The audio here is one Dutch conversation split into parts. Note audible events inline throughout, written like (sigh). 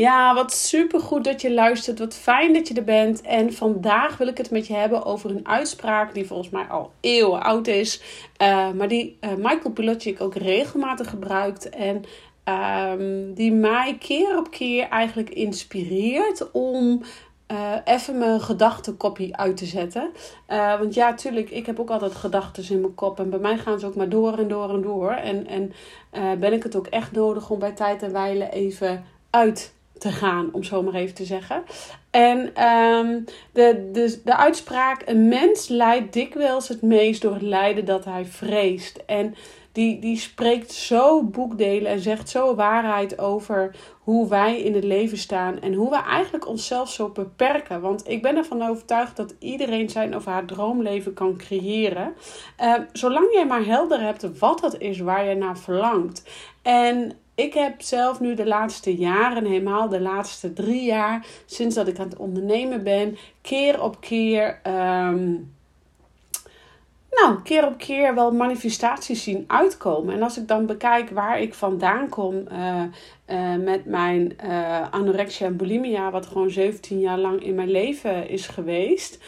Ja, wat super goed dat je luistert. Wat fijn dat je er bent. En vandaag wil ik het met je hebben over een uitspraak die volgens mij al eeuwen oud is. Uh, maar die uh, Michael Pilotic ook regelmatig gebruikt. En um, die mij keer op keer eigenlijk inspireert om uh, even mijn gedachtenkopje uit te zetten. Want ja, tuurlijk, ik heb ook altijd gedachten in mijn kop. En bij mij gaan ze ook maar door en door en door. En, en ben ik het ook echt nodig om bij tijd en wijle even uit te gaan, om zo maar even te zeggen. En um, de, de, de uitspraak: een mens lijdt dikwijls het meest door het lijden dat hij vreest. En die, die spreekt zo boekdelen en zegt zo waarheid over hoe wij in het leven staan en hoe we eigenlijk onszelf zo beperken. Want ik ben ervan overtuigd dat iedereen zijn of haar droomleven kan creëren. Uh, zolang jij maar helder hebt wat het is waar je naar verlangt. En ik heb zelf nu de laatste jaren, helemaal de laatste drie jaar, sinds dat ik aan het ondernemen ben, keer op keer. Um, nou, keer op keer wel manifestaties zien uitkomen. En als ik dan bekijk waar ik vandaan kom uh, uh, met mijn uh, anorexia en bulimia, wat gewoon 17 jaar lang in mijn leven is geweest,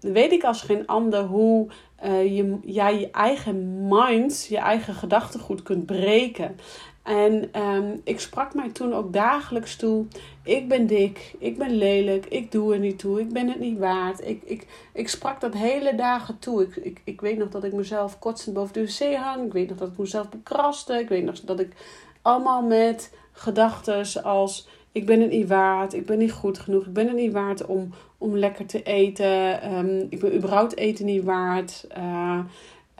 weet ik als geen ander hoe je, jij je eigen mind, je eigen gedachtegoed kunt breken. En um, ik sprak mij toen ook dagelijks toe. Ik ben dik, ik ben lelijk, ik doe er niet toe, ik ben het niet waard. Ik, ik, ik sprak dat hele dagen toe. Ik, ik, ik weet nog dat ik mezelf kotsend boven de wc hang. Ik weet nog dat ik mezelf bekraste. Ik weet nog dat ik allemaal met gedachten als... Ik ben het niet waard, ik ben niet goed genoeg, ik ben het niet waard om, om lekker te eten. Um, ik ben überhaupt eten niet waard. Uh,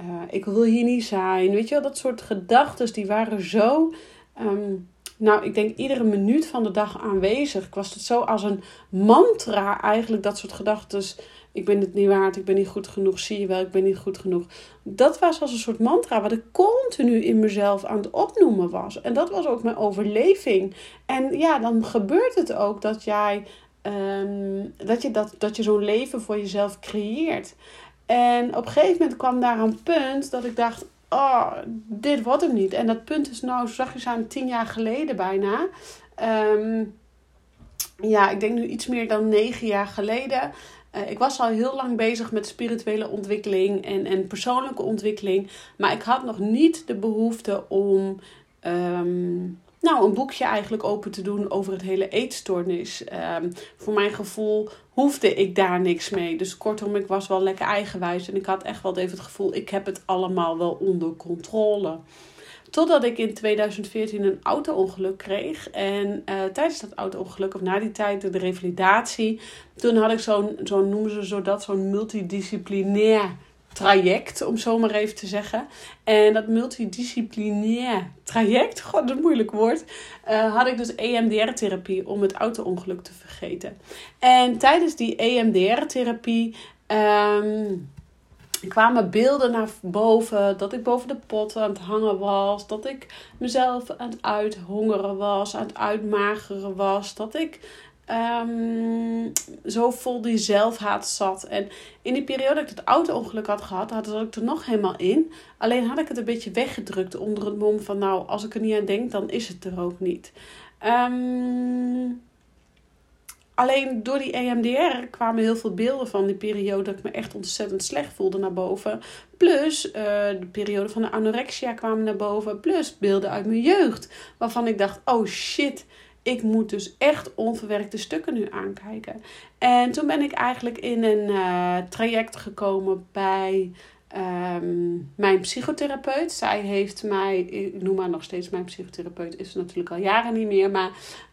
uh, ik wil hier niet zijn. Weet je wel, dat soort gedachten die waren zo. Um, nou, ik denk iedere minuut van de dag aanwezig. Ik was het zo als een mantra eigenlijk, dat soort gedachten. Ik ben het niet waard, ik ben niet goed genoeg, zie je wel, ik ben niet goed genoeg. Dat was als een soort mantra wat ik continu in mezelf aan het opnoemen was. En dat was ook mijn overleving. En ja, dan gebeurt het ook dat jij um, dat je, dat, dat je zo'n leven voor jezelf creëert. En op een gegeven moment kwam daar een punt dat ik dacht: oh, dit wordt hem niet. En dat punt is nou, zag je aan tien jaar geleden bijna. Um, ja, ik denk nu iets meer dan negen jaar geleden. Uh, ik was al heel lang bezig met spirituele ontwikkeling en, en persoonlijke ontwikkeling. Maar ik had nog niet de behoefte om. Um, nou, een boekje eigenlijk open te doen over het hele eetstoornis. Um, voor mijn gevoel hoefde ik daar niks mee. Dus kortom, ik was wel lekker eigenwijs. En ik had echt wel even het gevoel, ik heb het allemaal wel onder controle. Totdat ik in 2014 een auto-ongeluk kreeg. En uh, tijdens dat auto-ongeluk, of na die tijd, de revalidatie. Toen had ik zo'n, zo noemen ze zo dat, zo'n multidisciplinair traject, om zo maar even te zeggen. En dat multidisciplinair traject, (laughs) god, een moeilijk woord, uh, had ik dus EMDR-therapie om het auto-ongeluk te vergeten. En tijdens die EMDR-therapie um, kwamen beelden naar boven dat ik boven de pot aan het hangen was, dat ik mezelf aan het uithongeren was, aan het uitmageren was, dat ik um, zo vol die zelfhaat zat. En in die periode dat ik het auto-ongeluk had gehad, had ik er nog helemaal in. Alleen had ik het een beetje weggedrukt onder het mom van, nou, als ik er niet aan denk, dan is het er ook niet. Um, alleen door die EMDR kwamen heel veel beelden van die periode dat ik me echt ontzettend slecht voelde naar boven. Plus uh, de periode van de anorexia kwamen naar boven. Plus beelden uit mijn jeugd. Waarvan ik dacht, oh shit, ik moet dus echt onverwerkte stukken nu aankijken. En toen ben ik eigenlijk in een uh, traject gekomen bij um, mijn psychotherapeut. Zij heeft mij, ik noem haar nog steeds mijn psychotherapeut, is natuurlijk al jaren niet meer. Maar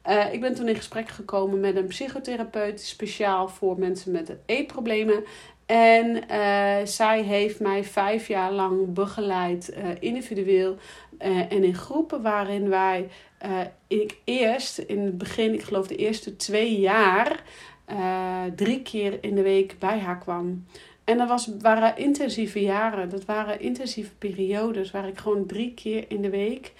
uh, ik ben toen in gesprek gekomen met een psychotherapeut speciaal voor mensen met eetproblemen. En uh, zij heeft mij vijf jaar lang begeleid, uh, individueel en in groepen, waarin wij ik eerst in het begin, ik geloof de eerste twee jaar, drie keer in de week bij haar kwam. En dat was, waren intensieve jaren, dat waren intensieve periodes waar ik gewoon drie keer in de week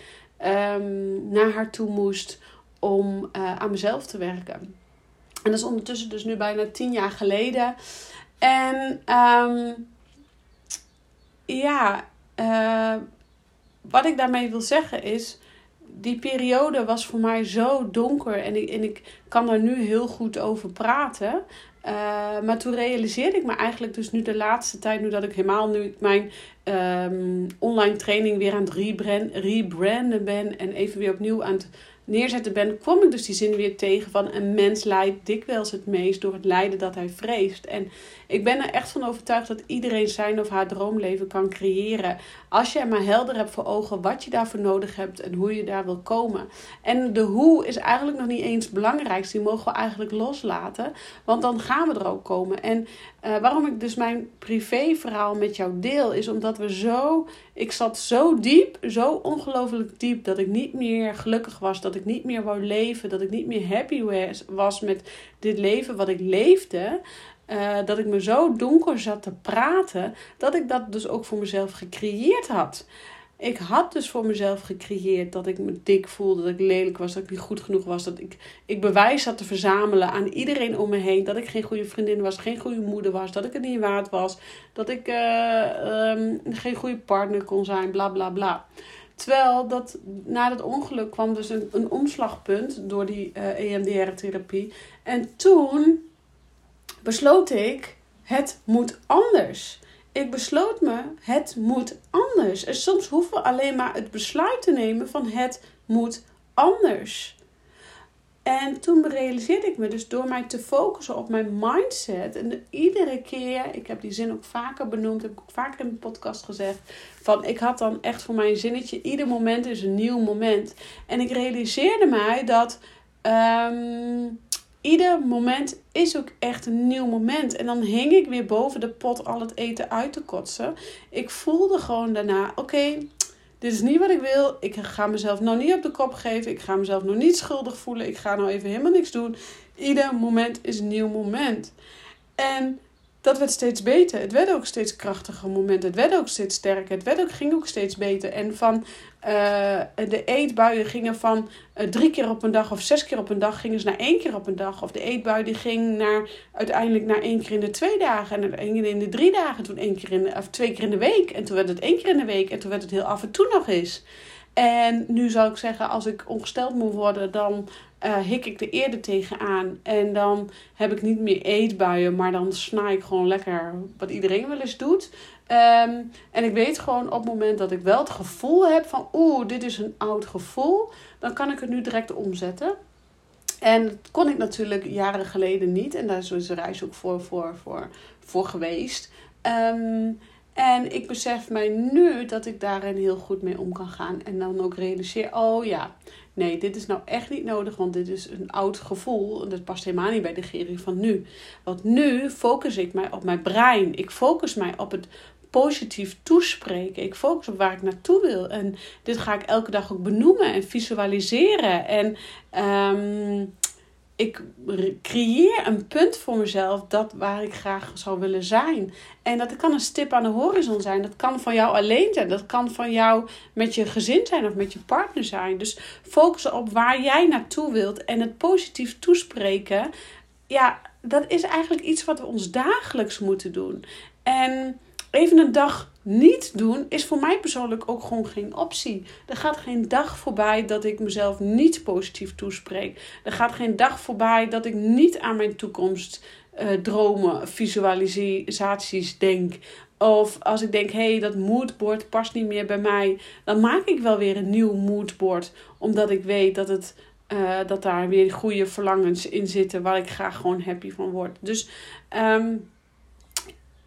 um, naar haar toe moest om aan mezelf te werken. En dat is ondertussen dus nu bijna tien jaar geleden. En um, ja, uh, wat ik daarmee wil zeggen is. Die periode was voor mij zo donker en ik, en ik kan er nu heel goed over praten. Uh, maar toen realiseerde ik me eigenlijk dus nu de laatste tijd, nu dat ik helemaal nu mijn um, online training weer aan het rebranden ben en even weer opnieuw aan het neerzetten ben, kwam ik dus die zin weer tegen van een mens lijdt dikwijls het meest door het lijden dat hij vreest. En ik ben er echt van overtuigd dat iedereen zijn of haar droomleven kan creëren. Als je maar helder hebt voor ogen wat je daarvoor nodig hebt en hoe je daar wil komen. En de hoe is eigenlijk nog niet eens belangrijk. Die mogen we eigenlijk loslaten. Want dan gaan we er ook komen. En uh, waarom ik dus mijn privéverhaal met jou deel, is omdat we zo. Ik zat zo diep, zo ongelooflijk diep, dat ik niet meer gelukkig was. Dat ik niet meer wou leven. Dat ik niet meer happy was met dit leven wat ik leefde. Uh, dat ik me zo donker zat te praten, dat ik dat dus ook voor mezelf gecreëerd had. Ik had dus voor mezelf gecreëerd dat ik me dik voelde, dat ik lelijk was, dat ik niet goed genoeg was. Dat ik, ik bewijs had te verzamelen aan iedereen om me heen. Dat ik geen goede vriendin was, geen goede moeder was, dat ik het niet waard was. Dat ik uh, um, geen goede partner kon zijn, bla bla bla. Terwijl dat na dat ongeluk kwam dus een, een omslagpunt door die uh, eh, EMDR-therapie. En toen besloot ik, het moet anders. Ik besloot me, het moet anders. En soms hoeven we alleen maar het besluit te nemen van het moet anders. En toen realiseerde ik me dus door mij te focussen op mijn mindset. En iedere keer, ik heb die zin ook vaker benoemd, heb ik ook vaker in mijn podcast gezegd. Van ik had dan echt voor mijn zinnetje, ieder moment is een nieuw moment. En ik realiseerde mij dat um, ieder moment is ook echt een nieuw moment. En dan hing ik weer boven de pot al het eten uit te kotsen. Ik voelde gewoon daarna: oké, dit is niet wat ik wil. Ik ga mezelf nou niet op de kop geven. Ik ga mezelf nog niet schuldig voelen. Ik ga nou even helemaal niks doen. Ieder moment is een nieuw moment. En dat werd steeds beter. Het werd ook steeds krachtiger momenten. Het werd ook steeds sterker. Het werd ook, ging ook steeds beter. En van uh, de eetbuien gingen van uh, drie keer op een dag of zes keer op een dag gingen ze naar één keer op een dag. Of de eetbui die ging naar, uiteindelijk naar één keer in de twee dagen. En één keer in de drie dagen. Toen één keer in de, of twee keer in de week. En toen werd het één keer in de week. En toen werd het heel af en toe nog eens. En nu zou ik zeggen, als ik ongesteld moet worden, dan uh, hik ik er eerder tegenaan. En dan heb ik niet meer eetbuien, maar dan sna ik gewoon lekker wat iedereen wel eens doet. Um, en ik weet gewoon op het moment dat ik wel het gevoel heb van oeh, dit is een oud gevoel, dan kan ik het nu direct omzetten. En dat kon ik natuurlijk jaren geleden niet. En daar is deze reis ook voor, voor, voor, voor geweest. Um, en ik besef mij nu dat ik daarin heel goed mee om kan gaan. En dan ook realiseer, oh ja, nee, dit is nou echt niet nodig, want dit is een oud gevoel. En dat past helemaal niet bij de Geri van nu. Want nu focus ik mij op mijn brein. Ik focus mij op het positief toespreken. Ik focus op waar ik naartoe wil. En dit ga ik elke dag ook benoemen en visualiseren. En um, ik creëer een punt voor mezelf dat waar ik graag zou willen zijn. En dat kan een stip aan de horizon zijn. Dat kan van jou alleen zijn. Dat kan van jou met je gezin zijn of met je partner zijn. Dus focussen op waar jij naartoe wilt en het positief toespreken. Ja, dat is eigenlijk iets wat we ons dagelijks moeten doen. En even een dag niet doen is voor mij persoonlijk ook gewoon geen optie. Er gaat geen dag voorbij dat ik mezelf niet positief toespreek. Er gaat geen dag voorbij dat ik niet aan mijn toekomst uh, dromen, visualisaties denk. Of als ik denk, hé, hey, dat moodboard past niet meer bij mij. Dan maak ik wel weer een nieuw moodboard. Omdat ik weet dat het uh, dat daar weer goede verlangens in zitten waar ik graag gewoon happy van word. Dus um,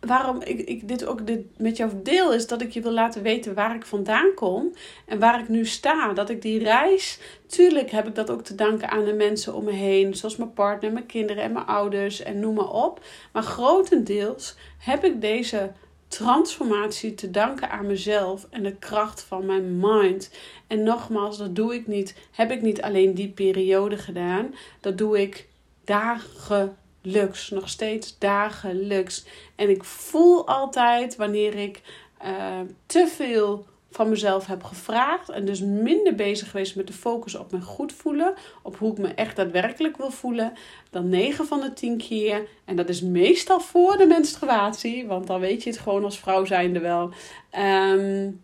waarom ik, ik dit ook dit met jou deel, is dat ik je wil laten weten waar ik vandaan kom en waar ik nu sta. Dat ik die reis, tuurlijk heb ik dat ook te danken aan de mensen om me heen, zoals mijn partner, mijn kinderen en mijn ouders en noem maar op. Maar grotendeels heb ik deze transformatie te danken aan mezelf en de kracht van mijn mind. En nogmaals, dat doe ik niet, heb ik niet alleen die periode gedaan, dat doe ik dagen dagelijks, nog steeds dagelijks. En ik voel altijd wanneer ik uh, te veel van mezelf heb gevraagd en dus minder bezig geweest met de focus op mijn goed voelen, op hoe ik me echt daadwerkelijk wil voelen, dan 9 van de 10 keer. En dat is meestal voor de menstruatie, want dan weet je het gewoon als vrouw zijnde wel. Um,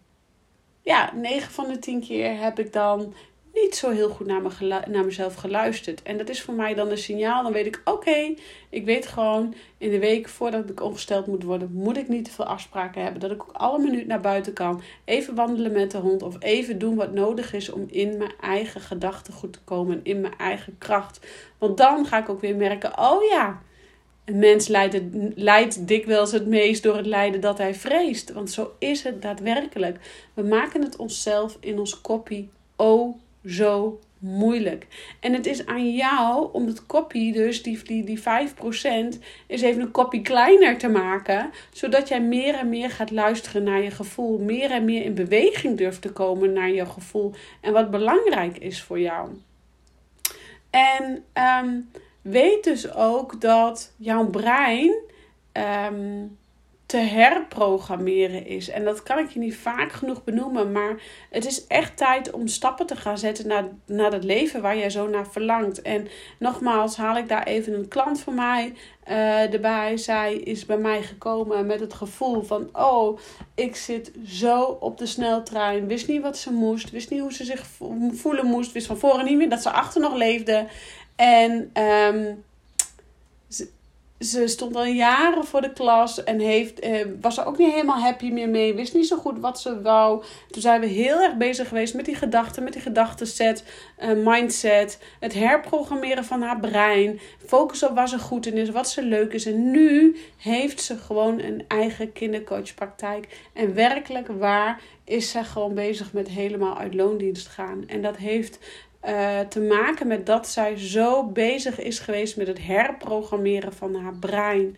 ja, 9 van de 10 keer heb ik dan niet zo heel goed naar, me naar mezelf geluisterd. En dat is voor mij dan een signaal. Dan weet ik, oké, ik weet gewoon in de week voordat ik ongesteld moet worden, moet ik niet te veel afspraken hebben. Dat ik ook alle minuut naar buiten kan. Even wandelen met de hond of even doen wat nodig is om in mijn eigen gedachten goed te komen. In mijn eigen kracht. Want dan ga ik ook weer merken, oh ja, een mens leidt, leidt dikwijls het meest door het lijden dat hij vreest. Want zo is het daadwerkelijk. We maken het onszelf in ons koppie oh zo moeilijk. En het is aan jou om het kopie, dus die, die, die 5%, is even een kopie kleiner te maken. Zodat jij meer en meer gaat luisteren naar je gevoel. Meer en meer in beweging durft te komen naar je gevoel. En wat belangrijk is voor jou. En ehm, weet dus ook dat jouw brein. Ehm, te herprogrammeren is. En dat kan ik je niet vaak genoeg benoemen, maar het is echt tijd om stappen te gaan zetten naar, naar dat leven waar jij zo naar verlangt. En nogmaals haal ik daar even een klant van mij uh, erbij. Zij is bij mij gekomen met het gevoel van: oh, ik zit zo op de sneltrein. Wist niet wat ze moest, wist niet hoe ze zich voelen moest, wist van voren niet meer dat ze achter nog leefde. En um, ze stond al jaren voor de klas en heeft, eh, was er ook niet helemaal happy meer mee. Wist niet zo goed wat ze wou. Toen zijn we heel erg bezig geweest met die gedachten, met die gedachtenset, uh, mindset. Het herprogrammeren van haar brein. Focus op waar ze goed in is, wat ze leuk is. En nu heeft ze gewoon een eigen kindercoachpraktijk. En werkelijk waar is ze gewoon bezig met helemaal uit loondienst gaan. En dat heeft uh, te maken met dat zij zo bezig is geweest met het herprogrammeren van haar brein.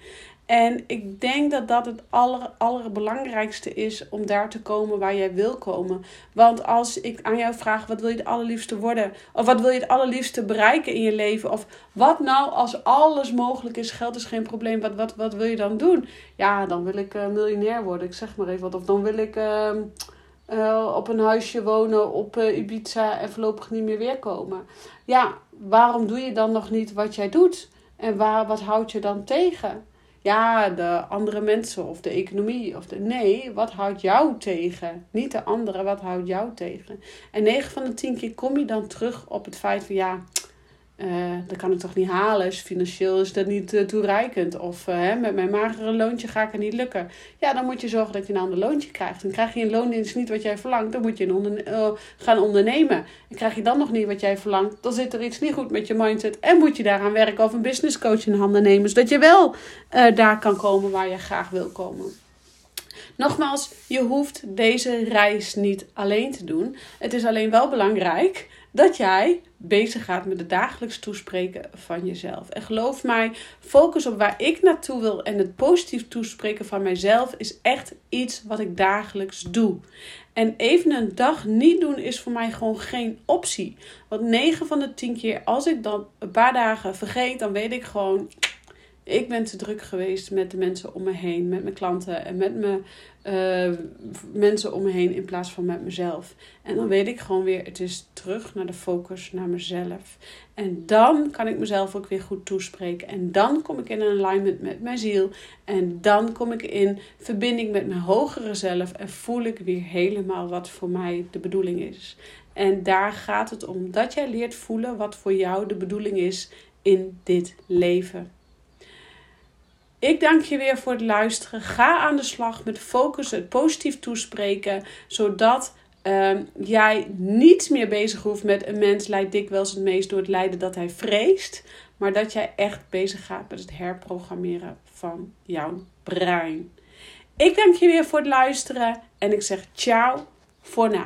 En ik denk dat dat het aller, allerbelangrijkste is om daar te komen waar jij wil komen. Want als ik aan jou vraag, wat wil je het allerliefste worden? Of wat wil je het allerliefste bereiken in je leven? Of wat nou als alles mogelijk is, geld is geen probleem, wat, wat, wat wil je dan doen? Ja, dan wil ik uh, miljonair worden, ik zeg maar even wat. Of dan wil ik... Uh, uh, op een huisje wonen op uh, Ibiza en voorlopig niet meer weer komen. Ja, waarom doe je dan nog niet wat jij doet? En waar, wat houdt je dan tegen? Ja, de andere mensen of de economie. Of de, nee, wat houdt jou tegen? Niet de andere, wat houdt jou tegen? En 9 van de 10 keer kom je dan terug op het feit van ja, uh, dat kan ik toch niet halen. Dus financieel is dat niet uh, toereikend. Of uh, hè, met mijn magere loontje ga ik het niet lukken. Ja, dan moet je zorgen dat je een ander loontje krijgt. Dan krijg je een loondienst niet wat jij verlangt. Dan moet je een gaan ondernemen. En krijg je dan nog niet wat jij verlangt. Dan zit er iets niet goed met je mindset. En moet je daaraan werken of een business coach in handen nemen. Zodat je wel daar kan komen waar je graag wil komen. Nogmaals, je hoeft deze reis niet alleen te doen. Het is alleen wel belangrijk dat jij bezig gaat met het dagelijks toespreken van jezelf. En geloof mij, focus op waar ik naartoe wil en het positief toespreken van mijzelf is echt iets wat ik dagelijks doe. En even een dag niet doen is voor mij gewoon geen optie. Want 9 van de 10 keer, als ik dan een paar dagen vergeet, dan weet ik gewoon ik ben te druk geweest met de mensen om me heen, met mijn klanten en met mijn uh, mensen om me heen in plaats van met mezelf. En dan weet ik gewoon weer, het is terug naar de focus, naar mezelf. En dan kan ik mezelf ook weer goed toespreken. En dan kom ik in alignment met mijn ziel. En dan kom ik in verbinding met mijn hogere zelf. En voel ik weer helemaal wat voor mij de bedoeling is. En daar gaat het om dat jij leert voelen wat voor jou de bedoeling is in dit leven. Ik dank je weer voor het luisteren. Ga aan de slag met focus, het positief toespreken, zodat um, jij niet meer bezig hoeft met een mens leidt dikwijls het meest door het lijden dat hij vreest. Maar dat jij echt bezig gaat met het herprogrammeren van jouw brein. Ik dank je weer voor het luisteren en ik zeg ciao voor nu.